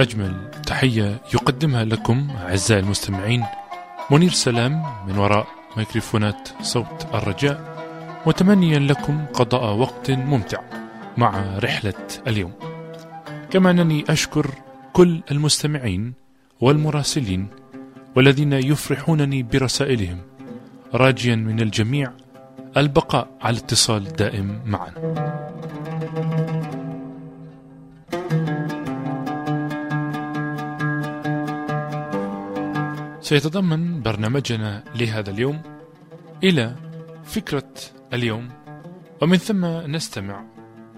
أجمل تحية يقدمها لكم أعزائي المستمعين منير سلام من وراء ميكروفونات صوت الرجاء متمنيا لكم قضاء وقت ممتع مع رحلة اليوم. كما أنني أشكر كل المستمعين والمراسلين والذين يفرحونني برسائلهم راجيا من الجميع البقاء على اتصال دائم معنا سيتضمن برنامجنا لهذا اليوم إلى فكرة اليوم ومن ثم نستمع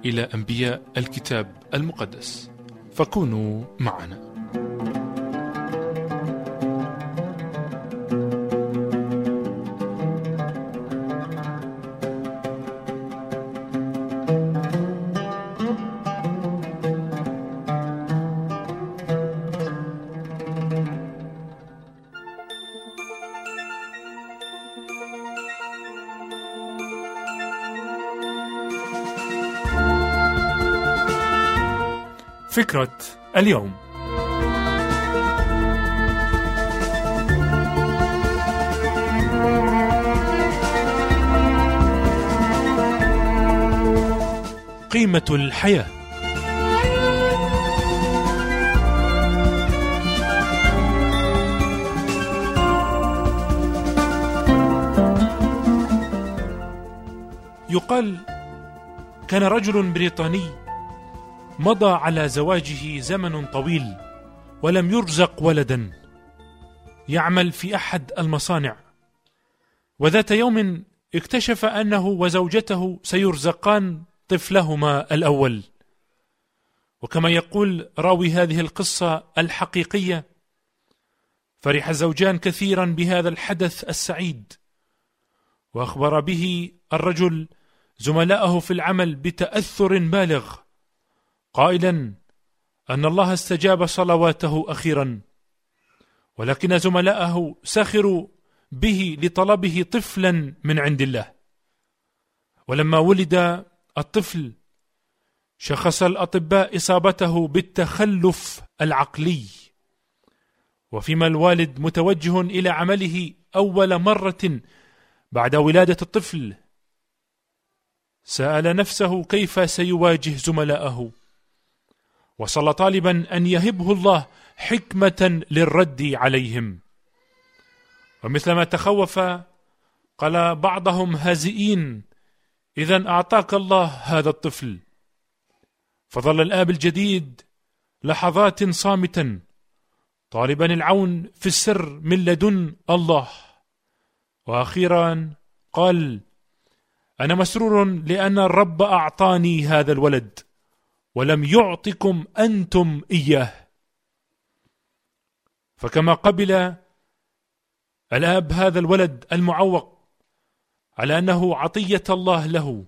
إلى أنبياء الكتاب المقدس. فكونوا معنا. فكرة اليوم. قيمة الحياة. يقال كان رجل بريطاني مضى على زواجه زمن طويل ولم يرزق ولدا. يعمل في أحد المصانع. وذات يوم اكتشف أنه وزوجته سيرزقان طفلهما الأول. وكما يقول راوي هذه القصة الحقيقية فرح الزوجان كثيرا بهذا الحدث السعيد. وأخبر به الرجل زملائه في العمل بتأثر بالغ. قائلا أن الله استجاب صلواته أخيرا ولكن زملائه سخروا به لطلبه طفلا من عند الله. ولما ولد الطفل شخص الأطباء إصابته بالتخلف العقلي. وفيما الوالد متوجه إلى عمله أول مرة بعد ولادة الطفل سأل نفسه كيف سيواجه زملائه وصلى طالبا أن يهبه الله حكمة للرد عليهم. ومثلما تخوف قال بعضهم هازئين اذا أعطاك الله هذا الطفل. فظل الآب الجديد لحظات صامتا طالبا العون في السر من لدن الله. وأخيرا قال أنا مسرور لأن الرب أعطاني هذا الولد. ولم يعطكم أنتم إياه. فكما قبل الأب هذا الولد المعوق على أنه عطية الله له.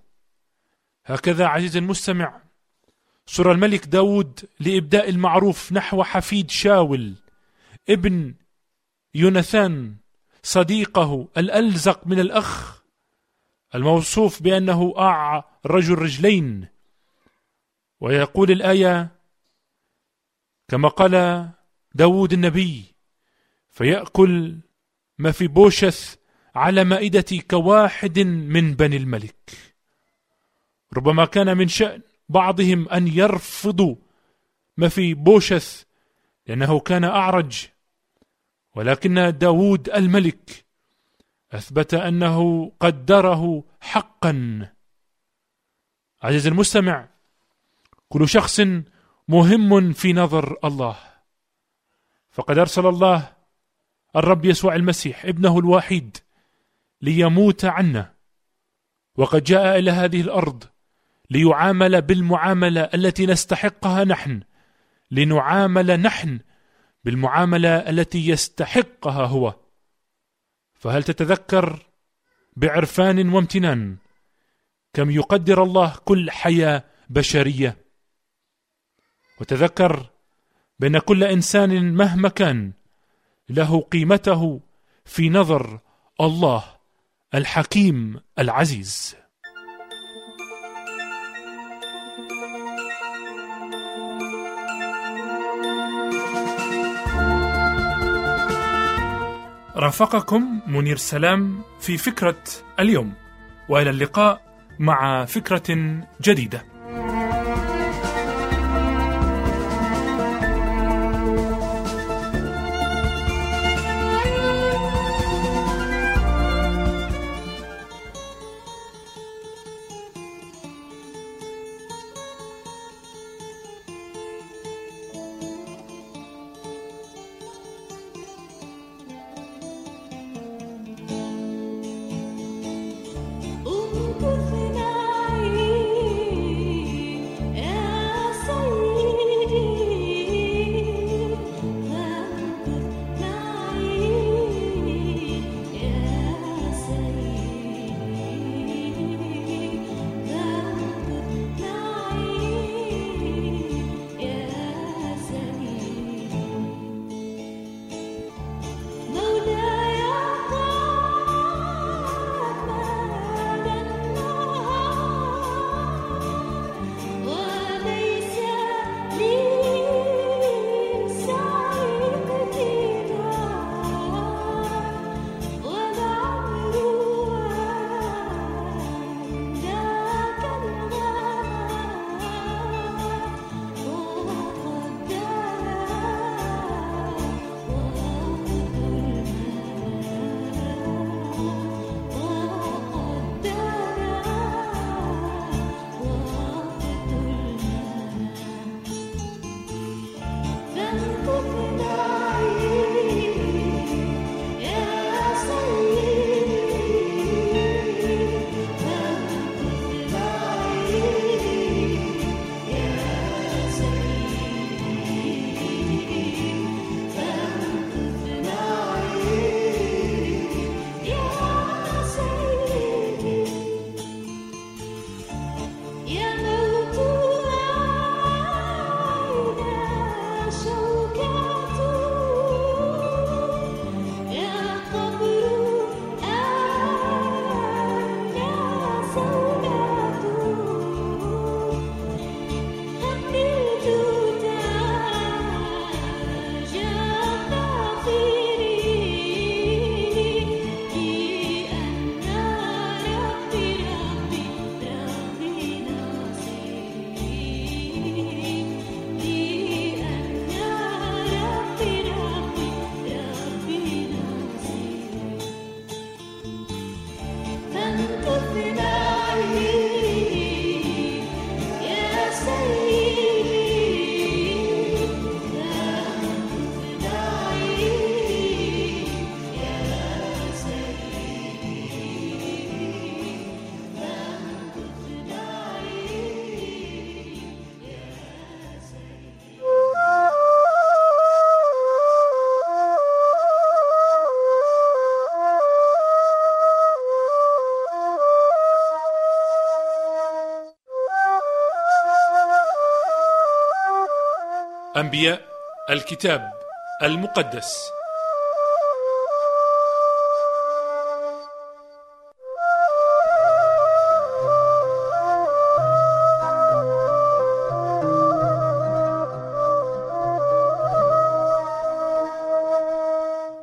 هكذا عزيزي المستمع سر الملك داود لإبداء المعروف نحو حفيد شاول ابن يوناثان صديقه الألزق من الأخ الموصوف بأنه أع رجل رجلين ويقول الآية كما قال داود النبي فيأكل ما في بوشث على مائدتي كواحد من بني الملك. ربما كان من شأن بعضهم أن يرفضوا ما في بوشث لأنه كان أعرج ولكن داود الملك أثبت أنه قدره حقا. عزيزي المستمع كل شخص مهم في نظر الله. فقد أرسل الله الرب يسوع المسيح ابنه الوحيد ليموت عنا. وقد جاء إلى هذه الأرض ليعامل بالمعاملة التي نستحقها نحن لنعامل نحن بالمعاملة التي يستحقها هو. فهل تتذكر بعرفان وامتنان كم يقدر الله كل حياة بشرية؟ وتذكر بأن كل إنسان مهما كان له قيمته في نظر الله الحكيم العزيز. رافقكم منير سلام في فكرة اليوم وإلى اللقاء مع فكرة جديدة. أنبياء الكتاب المقدس.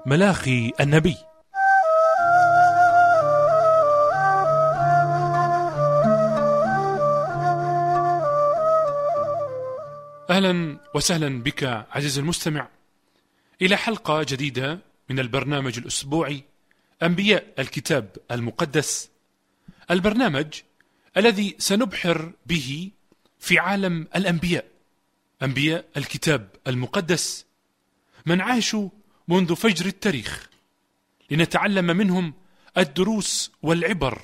ملاخي النبي. وسهلا بك عزيزي المستمع. إلى حلقة جديدة من البرنامج الأسبوعي أنبياء الكتاب المقدس. البرنامج الذي سنبحر به في عالم الأنبياء أنبياء الكتاب المقدس من عاشوا منذ فجر التاريخ لنتعلم منهم الدروس والعبر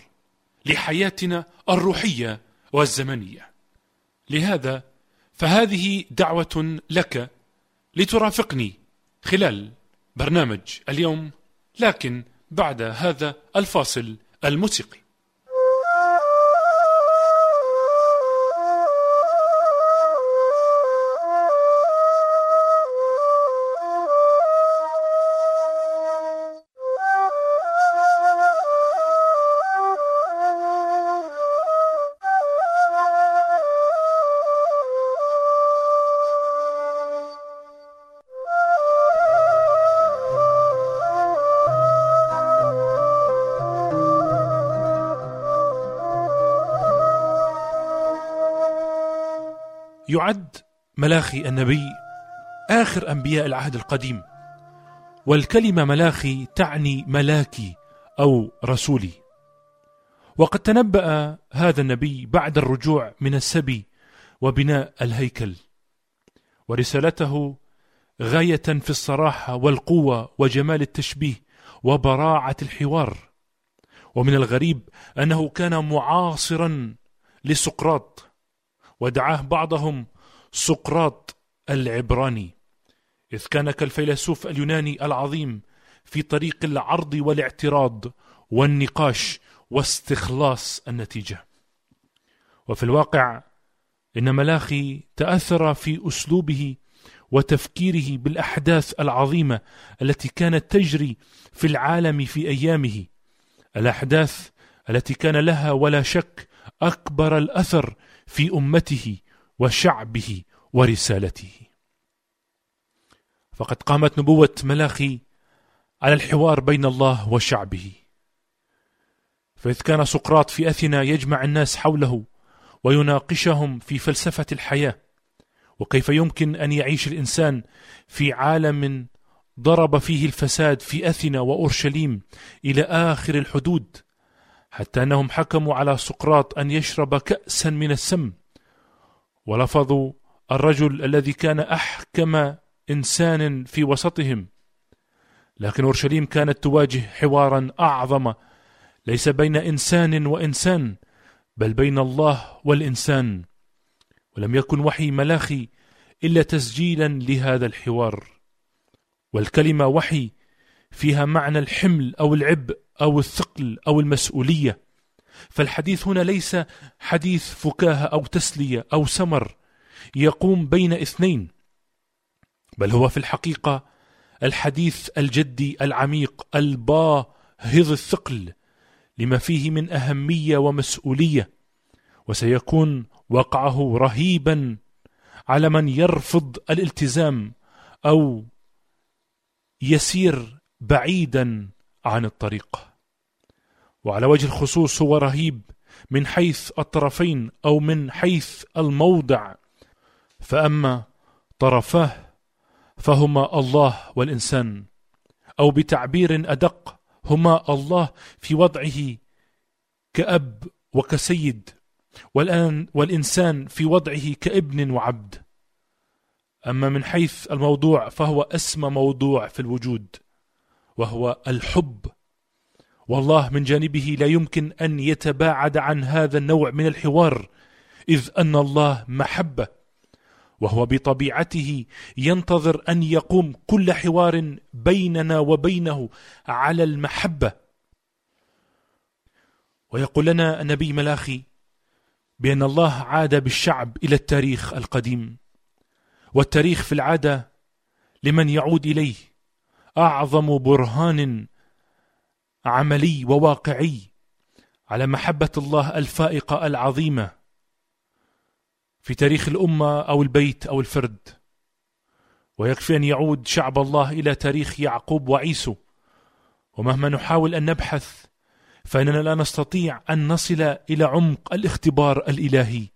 لحياتنا الروحية والزمنية. لهذا فهذه دعوة لك لترافقني خلال برنامج اليوم لكن بعد هذا الفاصل الموسيقي. يعد ملاخي النبي آخر أنبياء العهد القديم والكلمة ملاخي تعني ملاكي أو رسولي. وقد تنبأ هذا النبي بعد الرجوع من السبي وبناء الهيكل ورسالته غاية في الصراحة والقوة وجمال التشبيه وبراعة الحوار. ومن الغريب أنه كان معاصرا لسقراط ودعاه بعضهم سقراط العبراني إذ كان كالفيلسوف اليوناني العظيم في طريق العرض والاعتراض والنقاش واستخلاص النتيجة. وفي الواقع إن ملاخي تأثر في أسلوبه وتفكيره بالأحداث العظيمة التي كانت تجري في العالم في أيامه. الأحداث التي كان لها ولا شك أكبر الأثر في أمته وشعبه ورسالته. فقد قامت نبوة ملاخي على الحوار بين الله وشعبه. فإذ كان سقراط في أثينا يجمع الناس حوله ويناقشهم في فلسفة الحياة وكيف يمكن أن يعيش الإنسان في عالم ضرب فيه الفساد في أثينا وأورشليم إلى آخر الحدود حتى أنهم حكموا على سقراط أن يشرب كأسا من السم. ولفظوا الرجل الذي كان أحكم إنسان في وسطهم. لكن أورشليم كانت تواجه حوارا أعظم. ليس بين إنسان وإنسان بل بين الله والإنسان. ولم يكن وحي ملاخي إلا تسجيلا لهذا الحوار. والكلمة وحي فيها معنى الحمل أو العبء أو الثقل أو المسؤولية. فالحديث هنا ليس حديث فكاهة أو تسلية أو سمر يقوم بين اثنين بل هو في الحقيقة الحديث الجدي العميق الباهظ الثقل لما فيه من أهمية ومسؤولية وسيكون وقعه رهيبا على من يرفض الالتزام أو يسير بعيدا عن الطريق. وعلى وجه الخصوص هو رهيب من حيث الطرفين أو من حيث الموضع. فأما طرفاه فهما الله والإنسان أو بتعبير أدق هما الله في وضعه كأب وكسيد والآن والإنسان في وضعه كابن وعبد. أما من حيث الموضوع فهو أسمى موضوع في الوجود. وهو الحب. والله من جانبه لا يمكن أن يتباعد عن هذا النوع من الحوار إذ أن الله محبة وهو بطبيعته ينتظر أن يقوم كل حوار بيننا وبينه على المحبة. ويقول لنا النبي ملاخي بأن الله عاد بالشعب إلى التاريخ القديم والتاريخ في العادة لمن يعود إليه. أعظم برهان عملي وواقعي على محبة الله الفائقة العظيمة في تاريخ الأمة أو البيت أو الفرد. ويكفي أن يعود شعب الله إلى تاريخ يعقوب وعيسو. ومهما نحاول أن نبحث فإننا لا نستطيع أن نصل إلى عمق الاختبار الإلهي.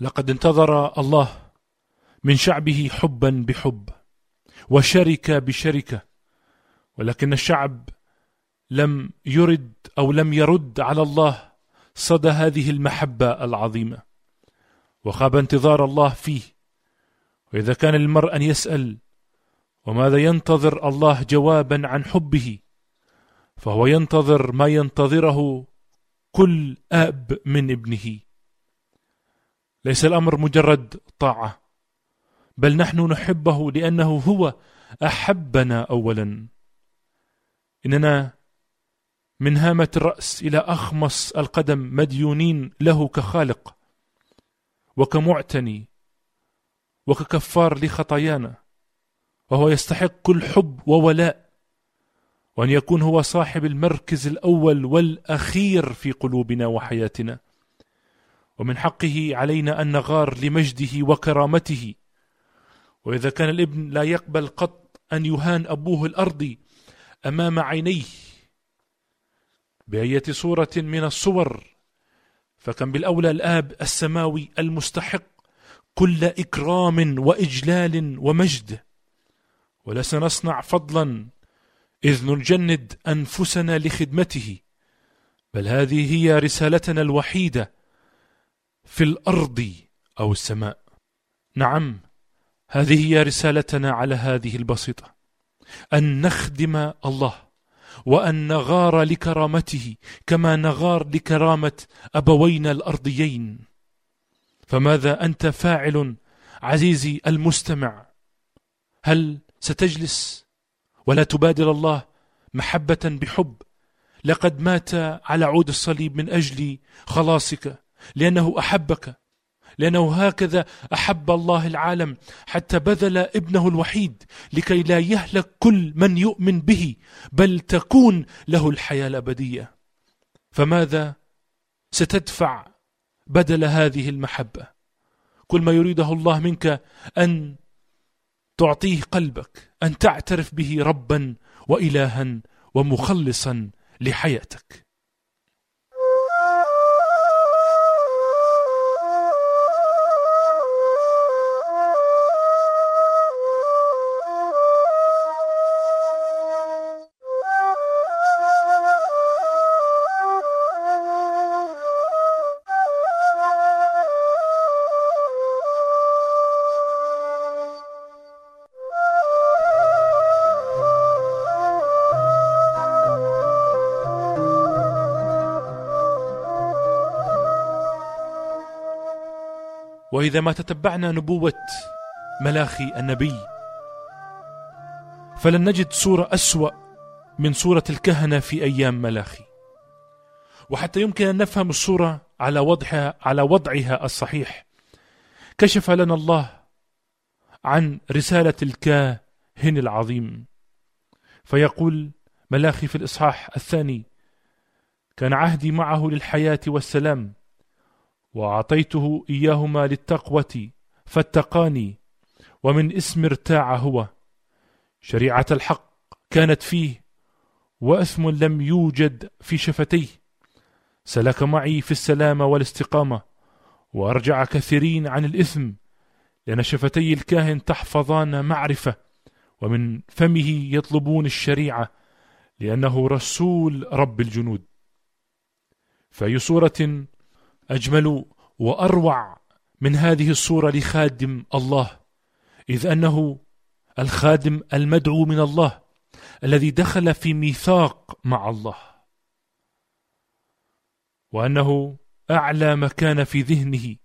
لقد انتظر الله من شعبه حبا بحب. وشركة بشركة ولكن الشعب لم يرد أو لم يرد على الله صدى هذه المحبة العظيمة وخاب انتظار الله فيه. وإذا كان للمرء أن يسأل وماذا ينتظر الله جوابا عن حبه فهو ينتظر ما ينتظره كل آب من ابنه. ليس الأمر مجرد طاعة بل نحن نحبه لأنه هو أحبنا اولا. إننا من هامة الرأس إلى أخمص القدم مديونين له كخالق وكمعتني وككفار لخطايانا وهو يستحق كل حب وولاء وأن يكون هو صاحب المركز الأول والأخير في قلوبنا وحياتنا. ومن حقه علينا أن نغار لمجده وكرامته وإذا كان الابن لا يقبل قط أن يهان أبوه الارضي أمام عينيه بأية صورة من الصور فكم بالأولى الآب السماوي المستحق كل إكرام وإجلال ومجد ولسنصنع فضلا إذ نجند أنفسنا لخدمته بل هذه هي رسالتنا الوحيدة في الأرض أو السماء. نعم. هذه هي رسالتنا على هذه البسيطة. أن نخدم الله وأن نغار لكرامته كما نغار لكرامة أبوينا الأرضيين. فماذا أنت فاعل عزيزي المستمع؟ هل ستجلس ولا تبادل الله محبة بحب؟ لقد مات على عود الصليب من أجل خلاصك لأنه أحبك. لأنه هكذا أحب الله العالم حتى بذل ابنه الوحيد لكي لا يهلك كل من يؤمن به بل تكون له الحياة الأبدية. فماذا ستدفع بدل هذه المحبة؟ كل ما يريده الله منك أن تعطيه قلبك أن تعترف به ربا والها ومخلصا لحياتك. وإذا ما تتبعنا نبوة ملاخي النبي فلن نجد صورة أسوأ من صورة الكهنة في أيام ملاخي. وحتى يمكن أن نفهم الصورة على وضعها على وضعها الصحيح. كشف لنا الله عن رسالة الكاهن العظيم. فيقول ملاخي في الإصحاح الثاني كان عهدي معه للحياة والسلام وأعطيته إياهما للتقوة فاتقاني ومن اسم ارتاع هو. شريعة الحق كانت فيه وأثم لم يوجد في شفتيه. سلك معي في السلامة والاستقامة وأرجع كثيرين عن الإثم لأن شفتي الكاهن تحفظان معرفة ومن فمه يطلبون الشريعة لأنه رسول رب الجنود. فأي صورة أجمل وأروع من هذه الصورة لخادم الله إذ أنه الخادم المدعو من الله الذي دخل في ميثاق مع الله وأنه أعلى مكان في ذهنه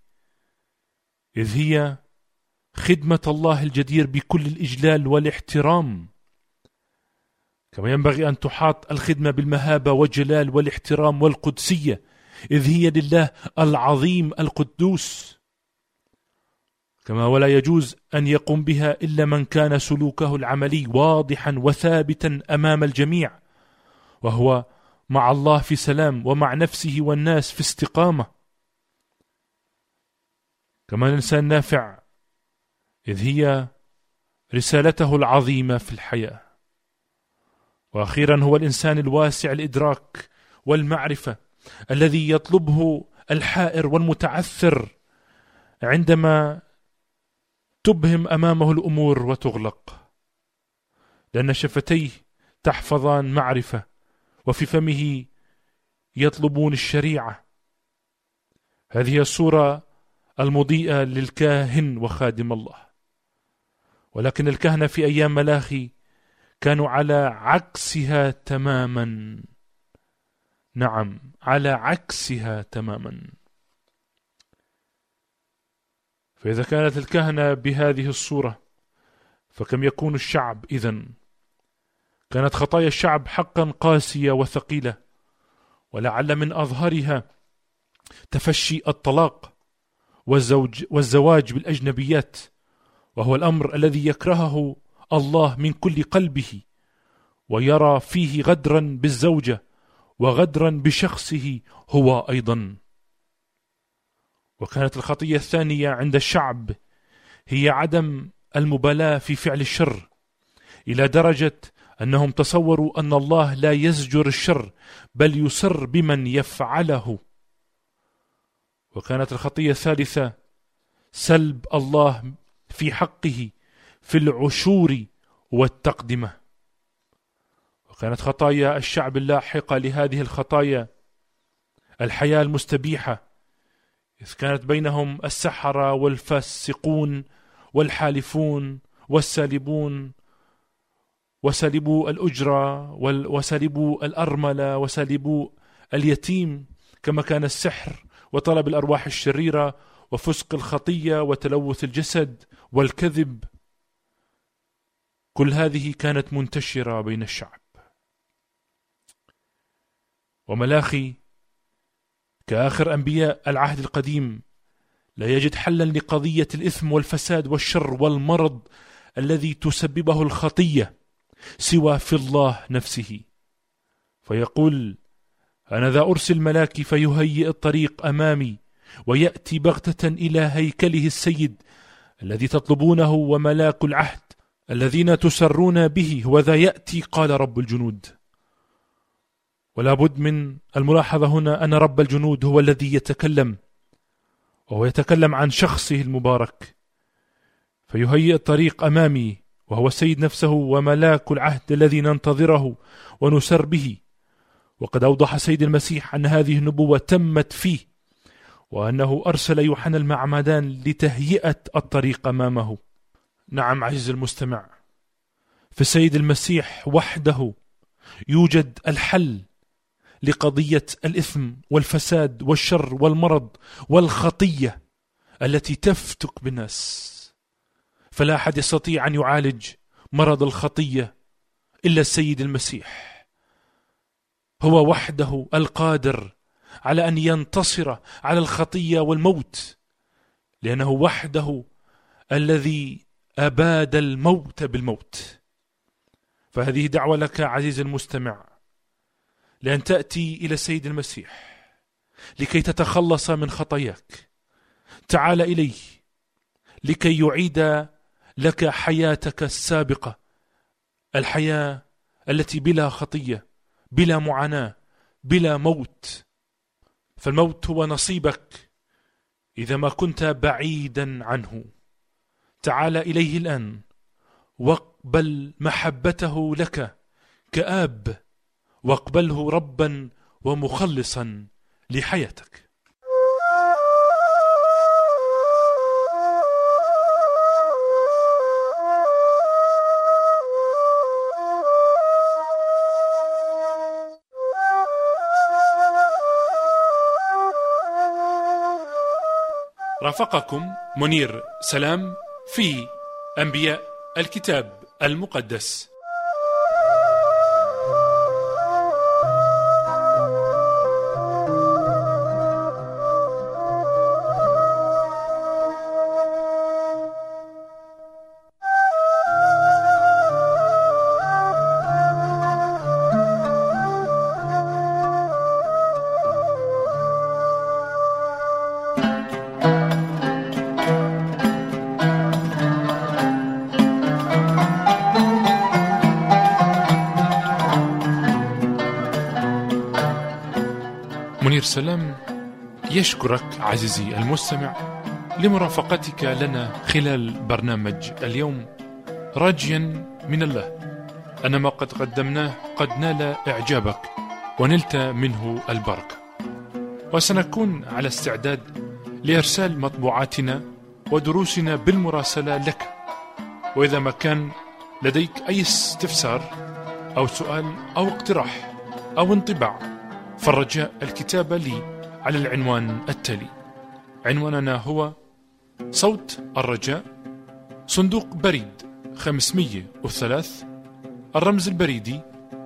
إذ هي خدمة الله الجدير بكل الإجلال والاحترام. كما ينبغي أن تحاط الخدمة بالمهابة والجلال والاحترام والقدسية إذ هي لله العظيم القدوس. كما ولا يجوز أن يقوم بها إلا من كان سلوكه العملي واضحا وثابتا أمام الجميع وهو مع الله في سلام ومع نفسه والناس في استقامة. كما الإنسان نافع إذ هي رسالته العظيمة في الحياة. وأخيرا هو الإنسان الواسع الإدراك والمعرفة الذي يطلبه الحائر والمتعثر عندما تبهم أمامه الأمور وتغلق. لأن شفتيه تحفظان معرفة وفي فمه يطلبون الشريعة. هذه الصورة المضيئة للكاهن وخادم الله. ولكن الكهنة في أيام ملاخي كانوا على عكسها تماما. نعم على عكسها تماما. فإذا كانت الكهنة بهذه الصورة فكم يكون الشعب إذن؟ كانت خطايا الشعب حقا قاسية وثقيلة ولعل من أظهرها تفشي الطلاق والزوج والزواج بالأجنبيات وهو الأمر الذي يكرهه الله من كل قلبه ويرى فيه غدرا بالزوجة. وغدرا بشخصه هو أيضا. وكانت الخطية الثانية عند الشعب هي عدم المبالاة في فعل الشر إلى درجة أنهم تصوروا أن الله لا يزجر الشر بل يسر بمن يفعله. وكانت الخطية الثالثة سلب الله في حقه في العشور والتقدمة. وكانت خطايا الشعب اللاحقة لهذه الخطايا. الحياة المستبيحة. إذ كانت بينهم السحرة والفاسقون والحالفون والسالبون. وسلبوا الأجرة وسلبوا الأرملة وسلبوا اليتيم. كما كان السحر وطلب الأرواح الشريرة وفسق الخطية وتلوث الجسد والكذب. كل هذه كانت منتشرة بين الشعب. وملاخي كآخر أنبياء العهد القديم لا يجد حلا لقضية الإثم والفساد والشر والمرض الذي تسببه الخطية سوى في الله نفسه. فيقول أنا ذا أرسل ملاكي فيهيئ الطريق أمامي ويأتي بغتة إلى هيكله السيد الذي تطلبونه وملاك العهد الذين تسرون به هو ذا يأتي قال رب الجنود. ولا بد من الملاحظة هنا أن رب الجنود هو الذي يتكلم وهو يتكلم عن شخصه المبارك فيهيئ الطريق أمامي وهو السيد نفسه وملاك العهد الذي ننتظره ونسر به. وقد أوضح سيد المسيح أن هذه النبوة تمت فيه وأنه أرسل يوحنا المعمدان لتهيئة الطريق أمامه. نعم عزيز المستمع في السيد المسيح وحده يوجد الحل لقضية الإثم والفساد والشر والمرض والخطية التي تفتك بالناس. فلا أحد يستطيع أن يعالج مرض الخطية إلا السيد المسيح. هو وحده القادر على أن ينتصر على الخطية والموت لأنه وحده الذي أباد الموت بالموت. فهذه دعوة لك عزيزي المستمع. لأن تأتي إلى السيد المسيح لكي تتخلص من خطاياك. تعال إليه لكي يعيد لك حياتك السابقة الحياة التي بلا خطية بلا معاناة بلا موت. فالموت هو نصيبك إذا ما كنت بعيدا عنه. تعال إليه الآن واقبل محبته لك كآب. واقبله ربا ومخلصا لحياتك. رافقكم منير سلام في أنبياء الكتاب المقدس. سلام يشكرك عزيزي المستمع لمرافقتك لنا خلال برنامج اليوم. راجيا من الله أن ما قد قدمناه قد نال إعجابك ونلت منه البركة. وسنكون على استعداد لإرسال مطبوعاتنا ودروسنا بالمراسلة لك. وإذا ما كان لديك أي استفسار أو سؤال أو اقتراح أو انطباع فالرجاء الكتابة لي على العنوان التالي. عنواننا هو صوت الرجاء صندوق بريد 503 الرمز البريدي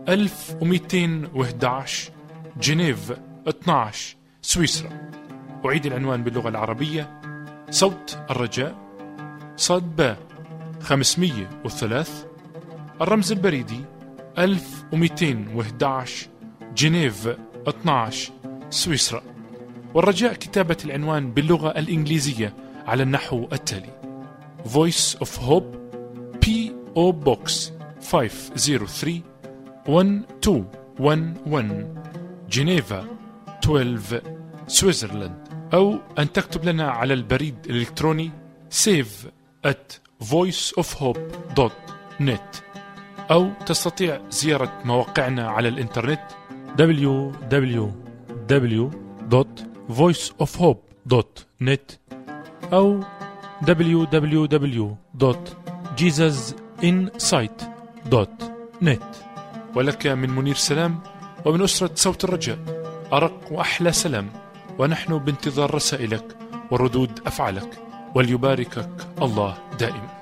1211 جنيف 12 سويسرا. أعيد العنوان باللغة العربية. صوت الرجاء صاد باء 503 الرمز البريدي 1211 جنيف 12 سويسرا. والرجاء كتابة العنوان باللغة الإنجليزية على النحو التالي. Voice of Hope P.O. Box 503 1211 جنيفا 12 سويسرلاند أو أن تكتب لنا على البريد الإلكتروني save at voiceofhope.net أو تستطيع زيارة مواقعنا على الإنترنت www.voiceofhope.net أو www.jesusinsight.net ولك من منير سلام ومن أسرة صوت الرجاء أرق وأحلى سلام ونحن بانتظار رسائلك وردود أفعالك وليباركك الله دائما.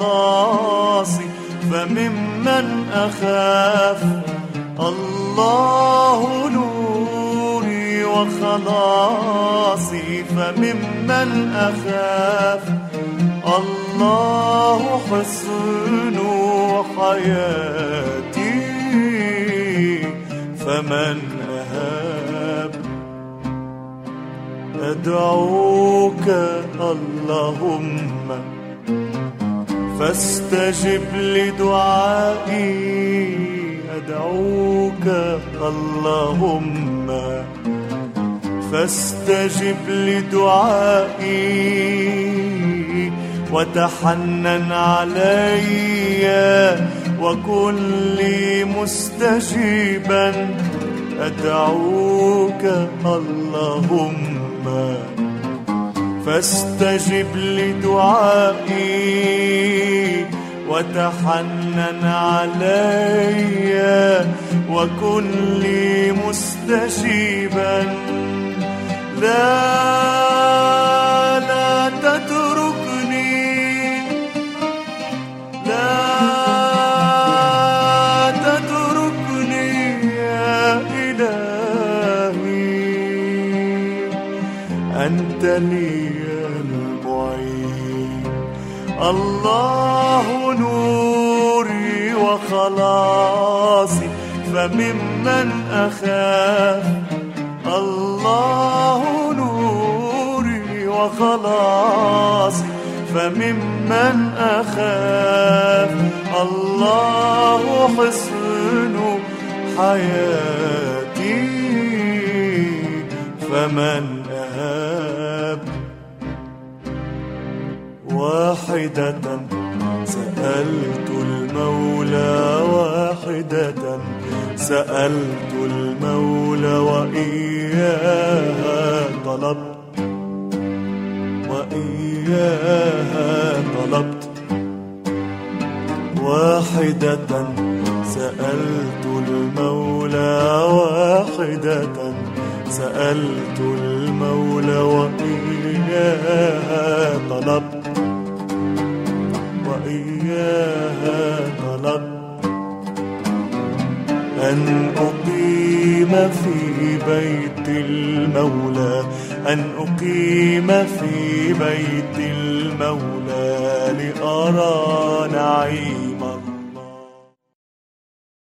وخلاصي فممن أخاف؟ الله نوري وخلاصي فممن أخاف؟ الله حصن حياتي فمن أهاب أدعوك اللهم فاستجب لدعائي أدعوك اللهم. فاستجب لدعائي وتحنن علي وكن لي مستجيبا. أدعوك اللهم. فاستجب لدعائي وتحنن علي وكن لي مستجيبا. لا لا تتركني. لا تتركني يا إلهي. أنت لي الله نوري وخلاصي فممن أخاف؟ الله نوري وخلاصي فممن أخاف؟ الله حصن حياتي فمن واحدة سألت المولى واحدة سألت المولى وإياها طلبت وإياها طلبت. واحدة سألت المولى واحدة سألت المولى وإياها طلبت. وإياها طلبت أن أقيم في بيت المولى أن أقيم في بيت المولى لأرى نعيم.